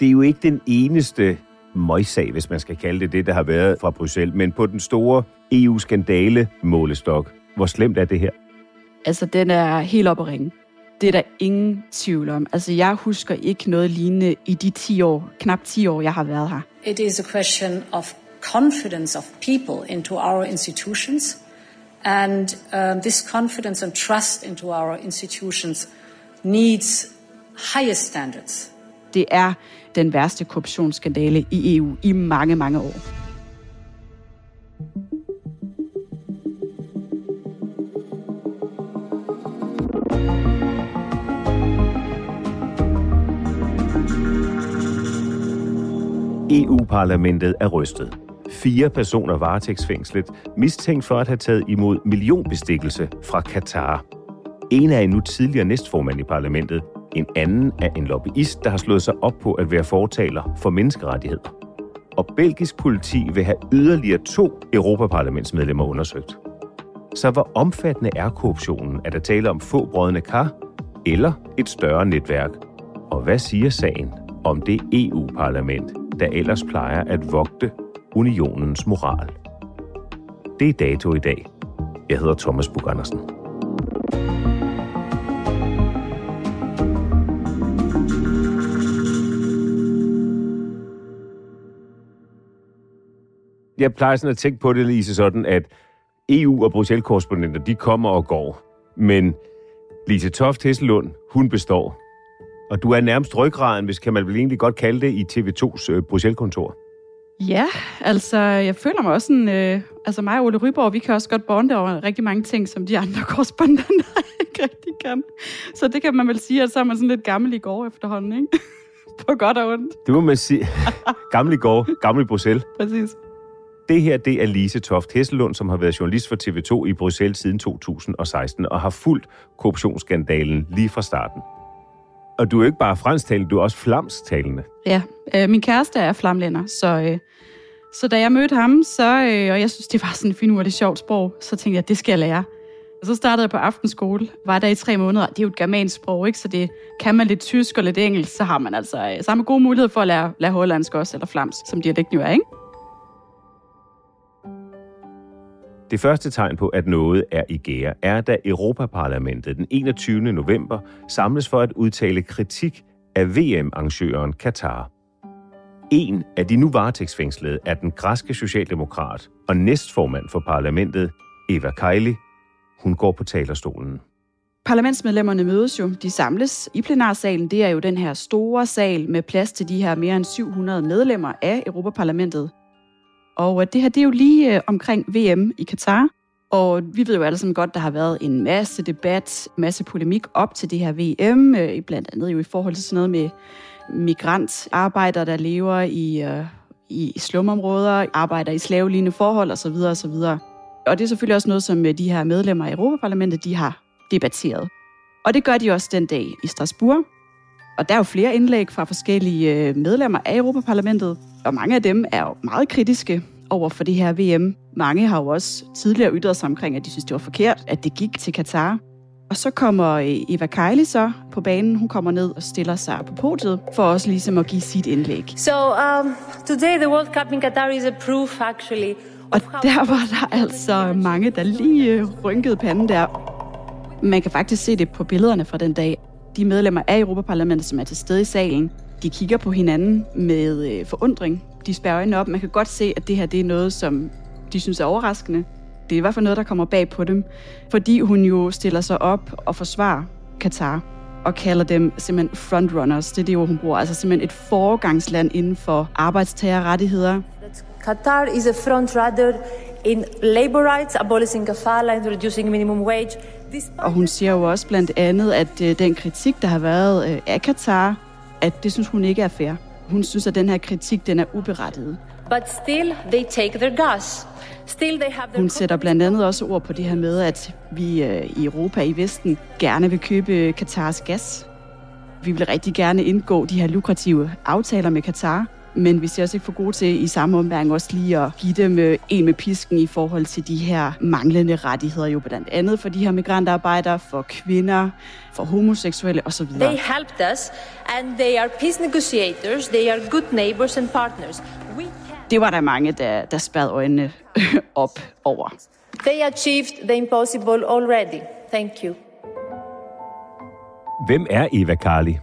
Det er jo ikke den eneste møjsag, hvis man skal kalde det det, der har været fra Bruxelles, men på den store EU-skandale målestok. Hvor slemt er det her? Altså, den er helt op at ringe. Det er der ingen tvivl om. Altså, jeg husker ikke noget lignende i de 10 år, knap 10 år, jeg har været her. It is a question of confidence of people into our institutions. And um, this confidence and trust into our institutions needs highest standards. Det er den værste korruptionsskandale i EU i mange, mange år. EU-parlamentet er rystet. Fire personer varetægtsfængslet, mistænkt for at have taget imod millionbestikkelse fra Katar. En er en nu tidligere næstformand i parlamentet. En anden er en lobbyist, der har slået sig op på at være fortaler for menneskerettigheder. Og belgisk politi vil have yderligere to Europaparlamentsmedlemmer undersøgt. Så hvor omfattende er korruptionen? Er der tale om få brødende kar eller et større netværk? Og hvad siger sagen om det EU-parlament, der ellers plejer at vogte unionens moral? Det er dato i dag. Jeg hedder Thomas Bug Andersen. Jeg plejer sådan at tænke på det, Lise, sådan at EU- og Bruxelles-korrespondenter, de kommer og går. Men Lise Toft Hesselund, hun består. Og du er nærmest ryggraden, hvis kan man vel egentlig godt kalde det, i TV2's øh, Bruxelles-kontor. Ja, altså, jeg føler mig også sådan... Øh, altså mig og Ole Ryborg, vi kan også godt bonde over rigtig mange ting, som de andre korrespondenter ikke rigtig kan. Så det kan man vel sige, at så er man sådan lidt gammel i går efterhånden, ikke? På godt og ondt, Det må man sige. Gammel i går, gammel i Bruxelles. præcis. Det her, det er Lise Toft Hesselund, som har været journalist for TV2 i Bruxelles siden 2016, og har fulgt korruptionsskandalen lige fra starten. Og du er jo ikke bare fransktalende, du er også flamstalende. Ja, øh, min kæreste er flamlænder, så, øh, så da jeg mødte ham, så, øh, og jeg synes, det var sådan en finurligt sjovt sprog, så tænkte jeg, det skal jeg lære. Og så startede jeg på aftenskole, var der i tre måneder. Det er jo et germansk sprog, ikke? så det kan man lidt tysk og lidt engelsk, så har man altså øh, samme gode mulighed for at lære, lære hollandsk også, eller flams, som dialekten jo er, ikke? Det første tegn på, at noget er i gære, er, da Europaparlamentet den 21. november samles for at udtale kritik af VM-arrangøren Katar. En af de nu varetægtsfængslede er den græske socialdemokrat og næstformand for parlamentet, Eva Kaili. Hun går på talerstolen. Parlamentsmedlemmerne mødes jo, de samles i plenarsalen. Det er jo den her store sal med plads til de her mere end 700 medlemmer af Europaparlamentet. Og øh, det her, det er jo lige øh, omkring VM i Katar. Og vi ved jo alle sammen godt, der har været en masse debat, masse polemik op til det her VM, øh, blandt andet jo i forhold til sådan noget med migrantarbejdere, der lever i, øh, i slumområder, arbejder i slavelignende forhold osv. osv. Og det er selvfølgelig også noget, som de her medlemmer af Europaparlamentet, de har debatteret. Og det gør de også den dag i Strasbourg. Og der er jo flere indlæg fra forskellige medlemmer af Europaparlamentet, og mange af dem er jo meget kritiske over for det her VM. Mange har jo også tidligere ytret sig omkring, at de synes, det var forkert, at det gik til Katar. Og så kommer øh, Eva Kejli så på banen. Hun kommer ned og stiller sig på podiet for også ligesom at give sit indlæg. So um, today the World Cup in Qatar is a proof actually. Og der var der altså mange, der lige øh, rynkede panden der. Man kan faktisk se det på billederne fra den dag. De medlemmer af Europaparlamentet, som er til stede i salen, de kigger på hinanden med øh, forundring. De spærrer øjnene op. Man kan godt se, at det her det er noget, som de synes er overraskende. Det er i hvert fald noget, der kommer bag på dem, fordi hun jo stiller sig op og forsvarer Katar og kalder dem simpelthen frontrunners. Det er det ord, hun bruger. Altså simpelthen et foregangsland inden for arbejdstagerrettigheder. Qatar is a frontrunner in labor rights, abolishing kafala and reducing minimum wage. Og hun siger jo også blandt andet, at øh, den kritik, der har været øh, af Katar, at det synes hun ikke er fair. Hun synes, at den her kritik, den er uberettiget. But still, they take their gas. Still they have their Hun sætter blandt andet også ord på det her med, at vi øh, i Europa, i Vesten, gerne vil købe Katars gas. Vi vil rigtig gerne indgå de her lukrative aftaler med Katar, men vi ser også ikke for gode til i samme omgang også lige at give dem øh, en med pisken i forhold til de her manglende rettigheder, jo blandt andet for de her migrantarbejdere, for kvinder, for homoseksuelle osv. They helped us, and they are peace negotiators. They are good neighbors and partners. We can. Det var der mange, der, der spærrede øjnene op over. They achieved the impossible already. Thank you. Hvem er Eva Karli?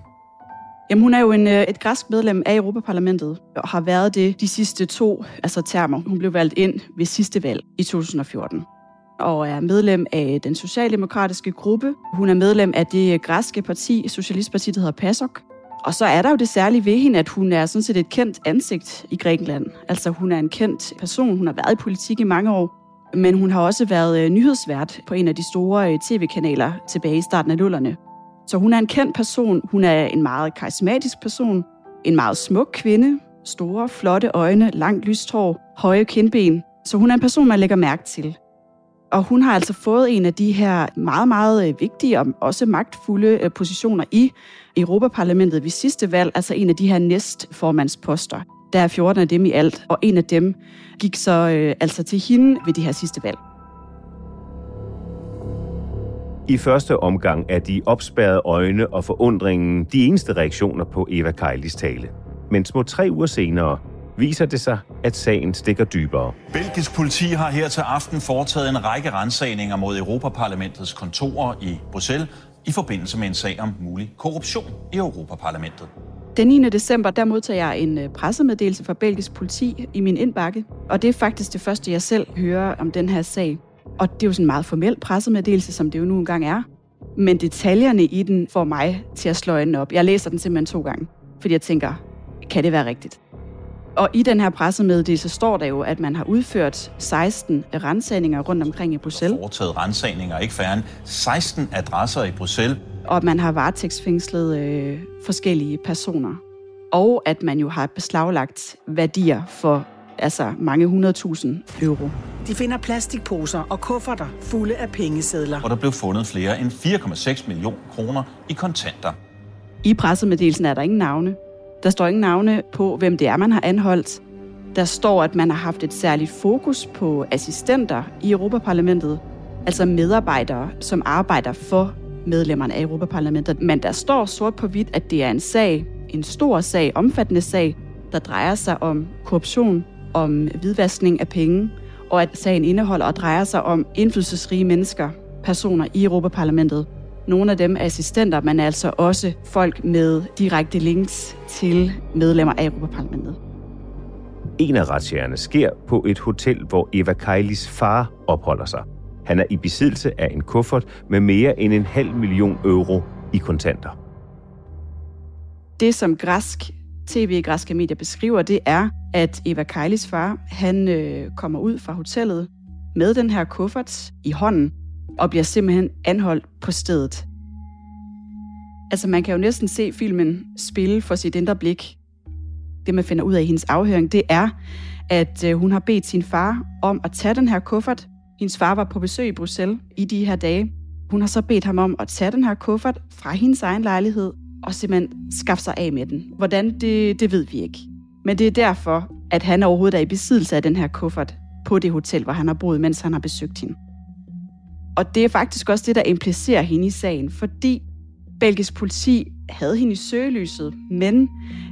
Jamen, hun er jo en, øh, et græsk medlem af Europaparlamentet, og har været det de sidste to altså termer. Hun blev valgt ind ved sidste valg i 2014 og er medlem af den socialdemokratiske gruppe. Hun er medlem af det græske parti, Socialistpartiet, der hedder PASOK. Og så er der jo det særlige ved hende, at hun er sådan set et kendt ansigt i Grækenland. Altså hun er en kendt person, hun har været i politik i mange år, men hun har også været øh, nyhedsvært på en af de store øh, tv-kanaler tilbage i starten af nullerne. Så hun er en kendt person, hun er en meget karismatisk person, en meget smuk kvinde, store, flotte øjne, langt lyst hår, høje kindben. Så hun er en person, man lægger mærke til. Og hun har altså fået en af de her meget, meget øh, vigtige og også magtfulde øh, positioner i Europaparlamentet ved sidste valg, altså en af de her næstformandsposter. Der er 14 af dem i alt, og en af dem gik så øh, altså til hende ved det her sidste valg. I første omgang er de opspærrede øjne og forundringen de eneste reaktioner på Eva Kejlis tale. Men små tre uger senere viser det sig, at sagen stikker dybere. Belgisk politi har her til aften foretaget en række rensagninger mod Europaparlamentets kontorer i Bruxelles i forbindelse med en sag om mulig korruption i Europaparlamentet. Den 9. december, der modtager jeg en øh, pressemeddelelse fra belgisk politi i min indbakke, og det er faktisk det første, jeg selv hører om den her sag. Og det er jo sådan en meget formel pressemeddelelse, som det jo nu engang er. Men detaljerne i den får mig til at slå øjnene op. Jeg læser den simpelthen to gange, fordi jeg tænker, kan det være rigtigt? Og i den her pressemeddelelse står der jo, at man har udført 16 rensagninger rundt omkring i Bruxelles. Foretaget rensagninger ikke færre end 16 adresser i Bruxelles. Og at man har varetægtsfængslet øh, forskellige personer. Og at man jo har beslaglagt værdier for altså mange 100.000 euro. De finder plastikposer og kufferter fulde af pengesedler. hvor der blev fundet flere end 4,6 millioner kroner i kontanter. I pressemeddelelsen er der ingen navne. Der står ingen navne på, hvem det er, man har anholdt. Der står, at man har haft et særligt fokus på assistenter i Europaparlamentet, altså medarbejdere, som arbejder for medlemmerne af Europaparlamentet. Men der står sort på hvidt, at det er en sag, en stor sag, omfattende sag, der drejer sig om korruption, om hvidvaskning af penge, og at sagen indeholder og drejer sig om indflydelsesrige mennesker, personer i Europaparlamentet. Nogle af dem er assistenter, men altså også folk med direkte links til medlemmer af Europaparlamentet. En af retsjærerne sker på et hotel, hvor Eva Kejlis far opholder sig. Han er i besiddelse af en kuffert med mere end en halv million euro i kontanter. Det, som græsk tv græske medier beskriver, det er, at Eva Kejlis far, han øh, kommer ud fra hotellet med den her kuffert i hånden, og bliver simpelthen anholdt på stedet. Altså, man kan jo næsten se filmen spille for sit indre blik. Det, man finder ud af i hendes afhøring, det er, at øh, hun har bedt sin far om at tage den her kuffert. Hendes far var på besøg i Bruxelles i de her dage, Hun har så bedt ham om at tage den her kuffert fra hendes egen lejlighed og simpelthen skaffe sig af med den. Hvordan, det, det ved vi ikke. Men det er derfor, at han overhovedet er i besiddelse af den her kuffert på det hotel, hvor han har boet, mens han har besøgt hende. Og det er faktisk også det, der implicerer hende i sagen, fordi belgisk politi havde hende i søgelyset, men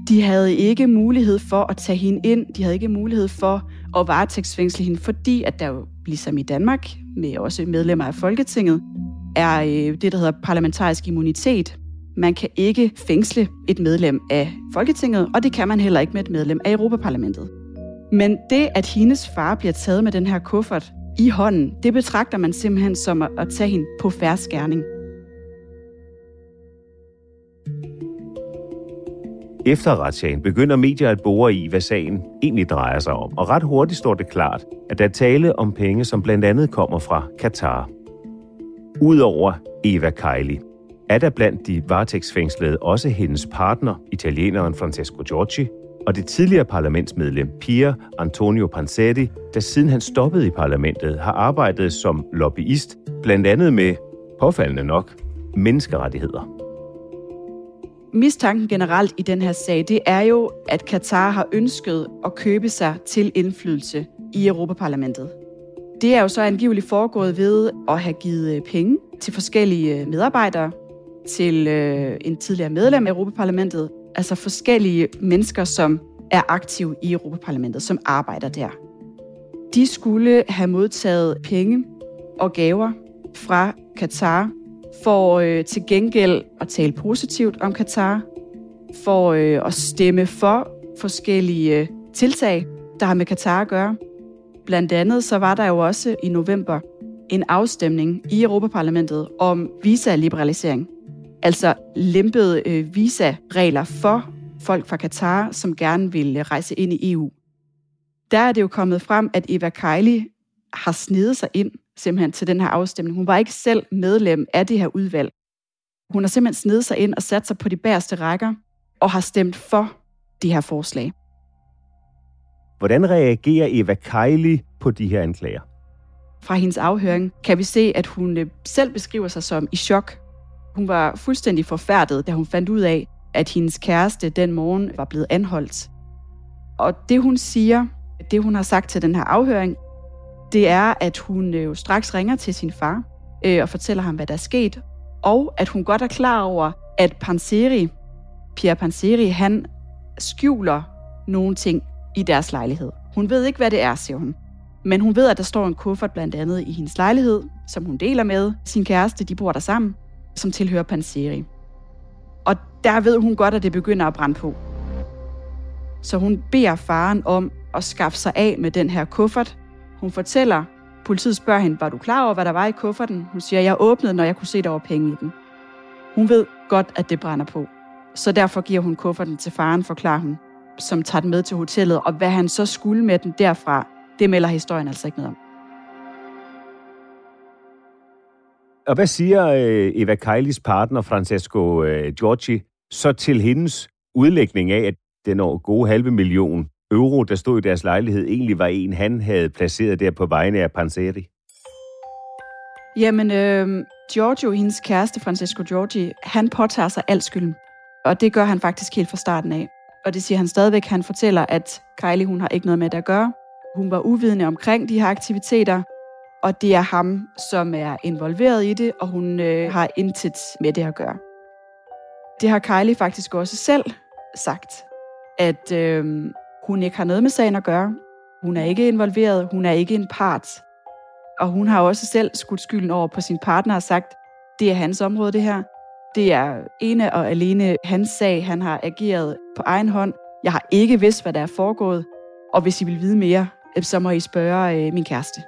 de havde ikke mulighed for at tage hende ind. De havde ikke mulighed for at varetægtsfængsle hende, fordi at der jo, ligesom i Danmark, med også medlemmer af Folketinget, er øh, det, der hedder parlamentarisk immunitet. Man kan ikke fængsle et medlem af Folketinget, og det kan man heller ikke med et medlem af Europaparlamentet. Men det, at hendes far bliver taget med den her kuffert i hånden, det betragter man simpelthen som at tage hende på færre skærning. Efter retssagen begynder medier at bore i, hvad sagen egentlig drejer sig om, og ret hurtigt står det klart, at der er tale om penge, som blandt andet kommer fra Katar. Udover Eva Kaili, er der blandt de varetægtsfængslede også hendes partner, italieneren Francesco Giorgi, og det tidligere parlamentsmedlem Pier Antonio Panzetti, der siden han stoppede i parlamentet, har arbejdet som lobbyist, blandt andet med, påfaldende nok, menneskerettigheder. Mistanken generelt i den her sag, det er jo, at Katar har ønsket at købe sig til indflydelse i Europaparlamentet. Det er jo så angiveligt foregået ved at have givet penge til forskellige medarbejdere, til øh, en tidligere medlem af Europaparlamentet, altså forskellige mennesker, som er aktive i Europaparlamentet, som arbejder der. De skulle have modtaget penge og gaver fra Katar for øh, til gengæld at tale positivt om Katar, for øh, at stemme for forskellige øh, tiltag, der har med Katar at gøre. Blandt andet så var der jo også i november en afstemning i Europaparlamentet om visa-liberalisering. Altså lempede øh, visa-regler for folk fra Katar, som gerne vil rejse ind i EU. Der er det jo kommet frem, at Eva Kaili har snedet sig ind simpelthen til den her afstemning. Hun var ikke selv medlem af det her udvalg. Hun har simpelthen snedet sig ind og sat sig på de bærste rækker og har stemt for de her forslag. Hvordan reagerer Eva Kaili på de her anklager? Fra hendes afhøring kan vi se, at hun øh, selv beskriver sig som i chok. Hun var fuldstændig forfærdet, da hun fandt ud af, at hendes kæreste den morgen var blevet anholdt. Og det hun siger, det hun har sagt til den her afhøring, det er, at hun øh, jo straks ringer til sin far øh, og fortæller ham, hvad der er sket, og at hun godt er klar over, at Panseri, Pierre Panseri, han skjuler nogle ting i deres lejlighed. Hun ved ikke, hvad det er, siger hun. Men hun ved, at der står en kuffert blandt andet i hendes lejlighed, som hun deler med sin kæreste, de bor der sammen, som tilhører Panseri. Og der ved hun godt, at det begynder at brænde på. Så hun beder faren om at skaffe sig af med den her kuffert, hun fortæller, politiet spørger hende, var du klar over, hvad der var i kufferten? Hun siger, jeg åbnede, når jeg kunne se, der var penge i den. Hun ved godt, at det brænder på. Så derfor giver hun kufferten til faren, forklarer hun, som tager den med til hotellet. Og hvad han så skulle med den derfra, det melder historien altså ikke noget om. Og hvad siger øh, Eva Keilis partner, Francesco øh, Giorgi, så til hendes udlægning af, at den gode halve million euro, der stod i deres lejlighed, egentlig var en, han havde placeret der på vegne af Panseri? Jamen, øh, Giorgio, hendes kæreste, Francesco Giorgi, han påtager sig al skylden. Og det gør han faktisk helt fra starten af. Og det siger han stadigvæk. Han fortæller, at Kylie, hun har ikke noget med det at gøre. Hun var uvidende omkring de her aktiviteter, og det er ham, som er involveret i det, og hun øh, har intet med det at gøre. Det har Kylie faktisk også selv sagt, at øh, hun ikke har noget med sagen at gøre. Hun er ikke involveret, hun er ikke en part. Og hun har også selv skudt skylden over på sin partner og sagt, det er hans område det her. Det er ene og alene hans sag. Han har ageret på egen hånd. Jeg har ikke vidst, hvad der er foregået. Og hvis I vil vide mere, så må I spørge øh, min kæreste.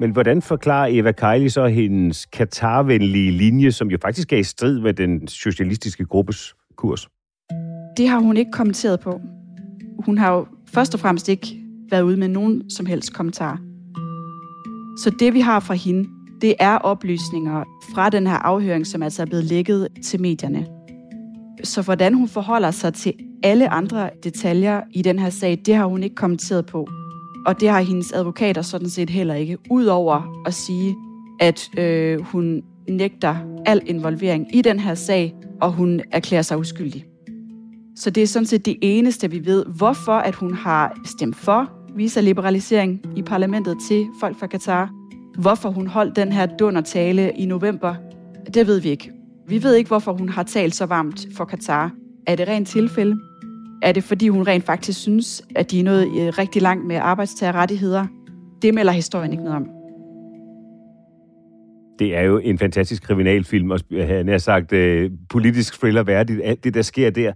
Men hvordan forklarer Eva Kaili så hendes katarvenlige linje, som jo faktisk er i strid med den socialistiske gruppes kurs? Det har hun ikke kommenteret på. Hun har jo først og fremmest ikke været ude med nogen som helst kommentar. Så det, vi har fra hende, det er oplysninger fra den her afhøring, som altså er blevet lækket til medierne. Så hvordan hun forholder sig til alle andre detaljer i den her sag, det har hun ikke kommenteret på. Og det har hendes advokater sådan set heller ikke. Udover at sige, at øh, hun nægter al involvering i den her sag, og hun erklærer sig uskyldig. Så det er sådan set det eneste, vi ved. Hvorfor at hun har stemt for visa-liberalisering i parlamentet til folk fra Katar. Hvorfor hun holdt den her dundertale i november, det ved vi ikke. Vi ved ikke, hvorfor hun har talt så varmt for Katar. Er det rent tilfælde? Er det, fordi hun rent faktisk synes, at de er nået øh, rigtig langt med arbejdstagerrettigheder? Det melder historien ikke noget om. Det er jo en fantastisk kriminalfilm, og han har sagt uh, politisk thriller værdigt, alt det, der sker der.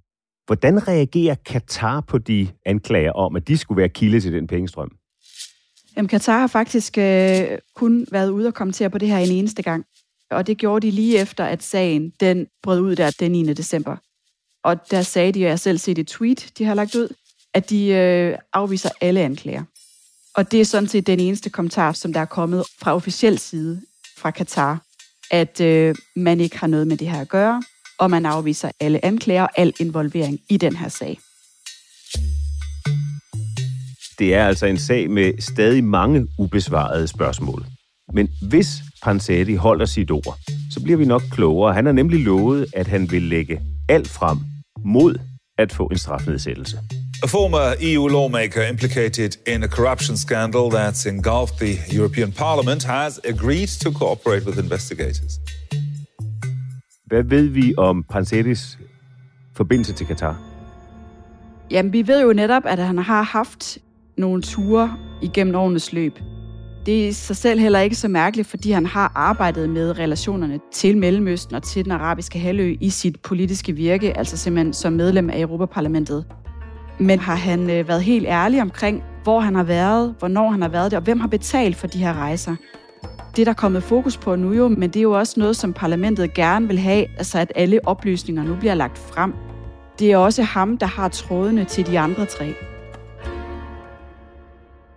Hvordan reagerer Katar på de anklager om, at de skulle være kilde til den pengestrøm? Jamen, Katar har faktisk øh, kun været ude og kommentere på det her en eneste gang. Og det gjorde de lige efter, at sagen den brød ud der den 9. december. Og der sagde de, og jeg har selv set et tweet, de har lagt ud, at de øh, afviser alle anklager. Og det er sådan set den eneste kommentar, som der er kommet fra officiel side fra Katar, at øh, man ikke har noget med det her at gøre, og man afviser alle anklager og al involvering i den her sag. Det er altså en sag med stadig mange ubesvarede spørgsmål. Men hvis Pansetti holder sit ord, så bliver vi nok klogere. Han har nemlig lovet, at han vil lægge alt frem mod at få en strafnedsættelse. A former EU lawmaker implicated in a corruption scandal that's engulfed the European Parliament has agreed to cooperate with investigators. Hvad ved vi om Pansetis forbindelse til Katar? Jamen, vi ved jo netop, at han har haft nogle ture igennem årenes løb. Det er i sig selv heller ikke så mærkeligt, fordi han har arbejdet med relationerne til Mellemøsten og til den arabiske halvø i sit politiske virke, altså simpelthen som medlem af Europaparlamentet. Men har han øh, været helt ærlig omkring, hvor han har været, hvornår han har været det, og hvem har betalt for de her rejser? Det er der kommet fokus på nu jo, men det er jo også noget, som parlamentet gerne vil have, altså at alle oplysninger nu bliver lagt frem. Det er også ham, der har trådene til de andre tre.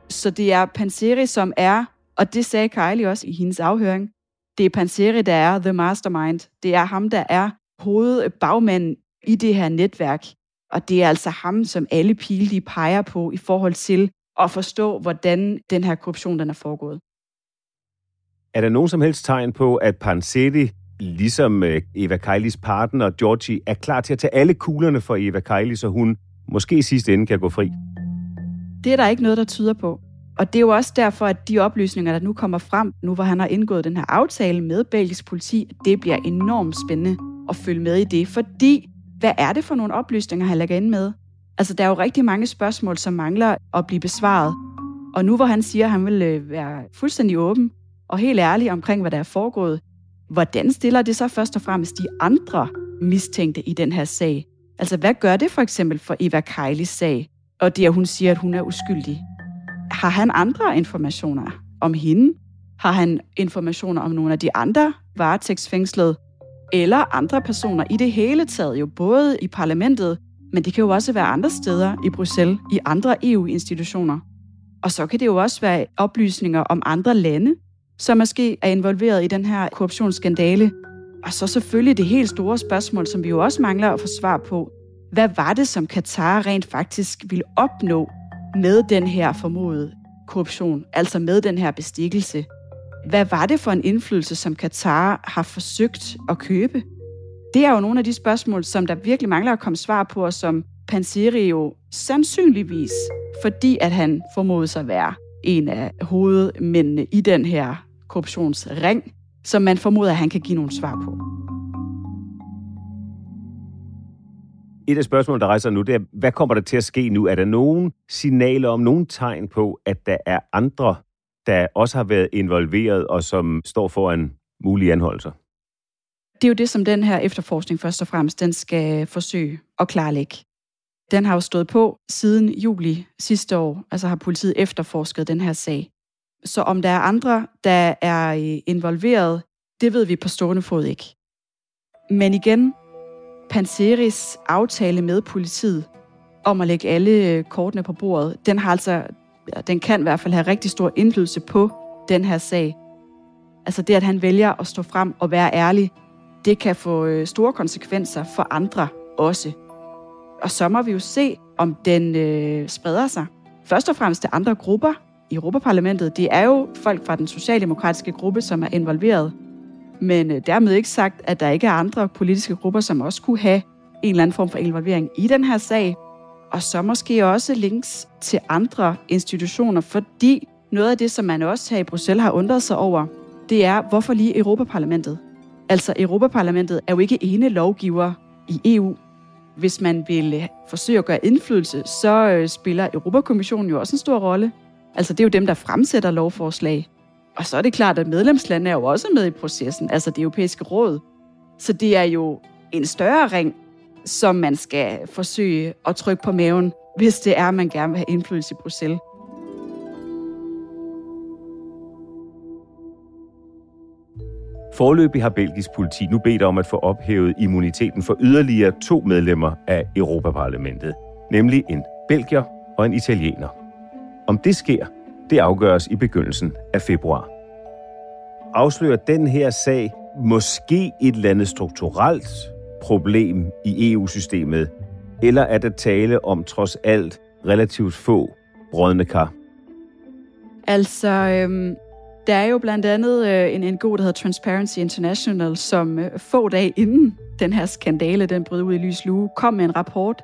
Så det er Panseri, som er, og det sagde Kylie også i hendes afhøring, det er Panseri, der er the mastermind. Det er ham, der er hovedbagmanden i det her netværk. Og det er altså ham, som alle pile de peger på i forhold til at forstå, hvordan den her korruption den er foregået. Er der nogen som helst tegn på, at Panseri, ligesom øh, Eva Kailis partner Georgie, er klar til at tage alle kuglerne for Eva Kaili, så hun måske i sidste ende kan gå fri? Det er der ikke noget, der tyder på. Og det er jo også derfor, at de oplysninger, der nu kommer frem, nu hvor han har indgået den her aftale med belgisk politi, det bliver enormt spændende at følge med i det. Fordi, hvad er det for nogle oplysninger, han lægger ind med? Altså, der er jo rigtig mange spørgsmål, som mangler at blive besvaret. Og nu hvor han siger, at han vil øh, være fuldstændig åben og helt ærlig omkring, hvad der er foregået, hvordan stiller det så først og fremmest de andre mistænkte i den her sag? Altså, hvad gør det for eksempel for Eva Kejlis sag? Og det, at hun siger, at hun er uskyldig. Har han andre informationer om hende? Har han informationer om nogle af de andre varetægtsfængslede? Eller andre personer i det hele taget, jo både i parlamentet, men det kan jo også være andre steder i Bruxelles, i andre EU-institutioner. Og så kan det jo også være oplysninger om andre lande, som måske er involveret i den her korruptionsskandale. Og så selvfølgelig det helt store spørgsmål, som vi jo også mangler at få svar på. Hvad var det, som Katar rent faktisk ville opnå med den her formodede korruption, altså med den her bestikkelse? Hvad var det for en indflydelse, som Katar har forsøgt at købe? Det er jo nogle af de spørgsmål, som der virkelig mangler at komme svar på, og som Panseri jo sandsynligvis, fordi at han formodes at være en af hovedmændene i den her korruptionsring, som man formoder, at han kan give nogle svar på. Et af spørgsmålene, der rejser nu, det er, hvad kommer der til at ske nu? Er der nogen signaler om, nogen tegn på, at der er andre, der også har været involveret og som står foran mulige anholdelser? Det er jo det, som den her efterforskning først og fremmest, den skal forsøge at klarlægge. Den har jo stået på siden juli sidste år, altså har politiet efterforsket den her sag. Så om der er andre, der er øh, involveret, det ved vi på stående fod ikke. Men igen, Panseris aftale med politiet om at lægge alle øh, kortene på bordet, den har altså, den kan i hvert fald have rigtig stor indflydelse på den her sag. Altså det, at han vælger at stå frem og være ærlig, det kan få øh, store konsekvenser for andre også. Og så må vi jo se, om den øh, spreder sig. Først og fremmest til andre grupper, i Europaparlamentet. Det er jo folk fra den socialdemokratiske gruppe, som er involveret. Men øh, dermed ikke sagt, at der ikke er andre politiske grupper, som også kunne have en eller anden form for involvering i den her sag. Og så måske også links til andre institutioner, fordi noget af det, som man også her i Bruxelles har undret sig over, det er, hvorfor lige Europaparlamentet? Altså, Europaparlamentet er jo ikke ene lovgiver i EU. Hvis man vil øh, forsøge at gøre indflydelse, så øh, spiller Europakommissionen jo også en stor rolle. Altså, det er jo dem, der fremsætter lovforslag. Og så er det klart, at medlemslandene er jo også med i processen, altså det europæiske råd. Så det er jo en større ring, som man skal forsøge at trykke på maven, hvis det er, at man gerne vil have indflydelse i Bruxelles. Forløbig har belgisk politi nu bedt om at få ophævet immuniteten for yderligere to medlemmer af Europaparlamentet, nemlig en belgier og en italiener. Om det sker, det afgøres i begyndelsen af februar. Afslører den her sag måske et eller andet strukturelt problem i EU-systemet, eller er der tale om trods alt relativt få brødne kar? Altså, øhm, der er jo blandt andet øh, en NGO, der hedder Transparency International, som øh, få dage inden den her skandale, den brød ud i lys lue, kom med en rapport,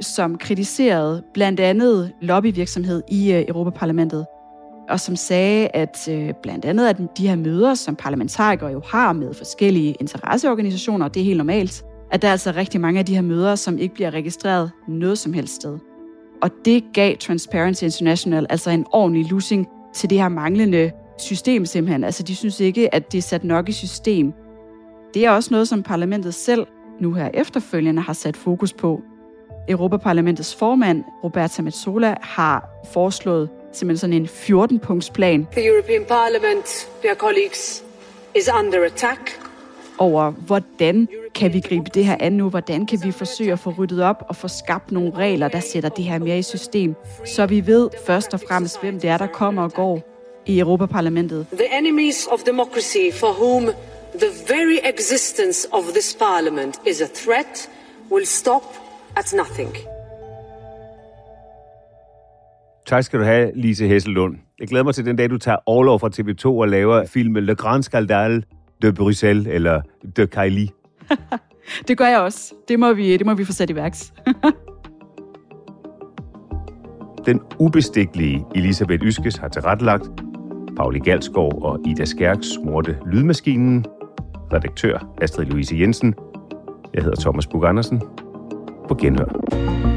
som kritiserede blandt andet lobbyvirksomhed i øh, Europaparlamentet, og som sagde, at øh, blandt andet at de her møder, som parlamentarikere jo har med forskellige interesseorganisationer, det er helt normalt, at der er altså rigtig mange af de her møder, som ikke bliver registreret noget som helst sted. Og det gav Transparency International altså en ordentlig losing til det her manglende system simpelthen. Altså de synes ikke, at det er sat nok i system. Det er også noget, som parlamentet selv nu her efterfølgende har sat fokus på. Europaparlamentets formand, Roberta Metsola, har foreslået simpelthen sådan en 14-punktsplan. The European Parliament, dear colleagues, is under attack. Over hvordan kan vi gribe det her an nu? Hvordan kan vi forsøge at få ryddet op og få skabt nogle regler, der sætter det her mere i system? Så vi ved først og fremmest, hvem det er, der kommer og går i Europaparlamentet. The enemies of democracy for whom the very existence of this parliament is a threat will stop at nothing. Tak skal du have, Lise Hesselund. Jeg glæder mig til den dag, du tager overlov fra TV2 og laver filmen Le Grand Scandale de Bruxelles, eller de Kylie. det gør jeg også. Det må vi, det må vi få sat i værks. den ubestikkelige Elisabeth Yskes har tilrettelagt. Pauli Galskov og Ida Skærks smurte lydmaskinen. Redaktør Astrid Louise Jensen. Jeg hedder Thomas Bug Andersen. På genhør.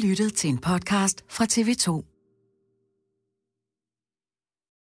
Lyttet til en podcast fra TV2.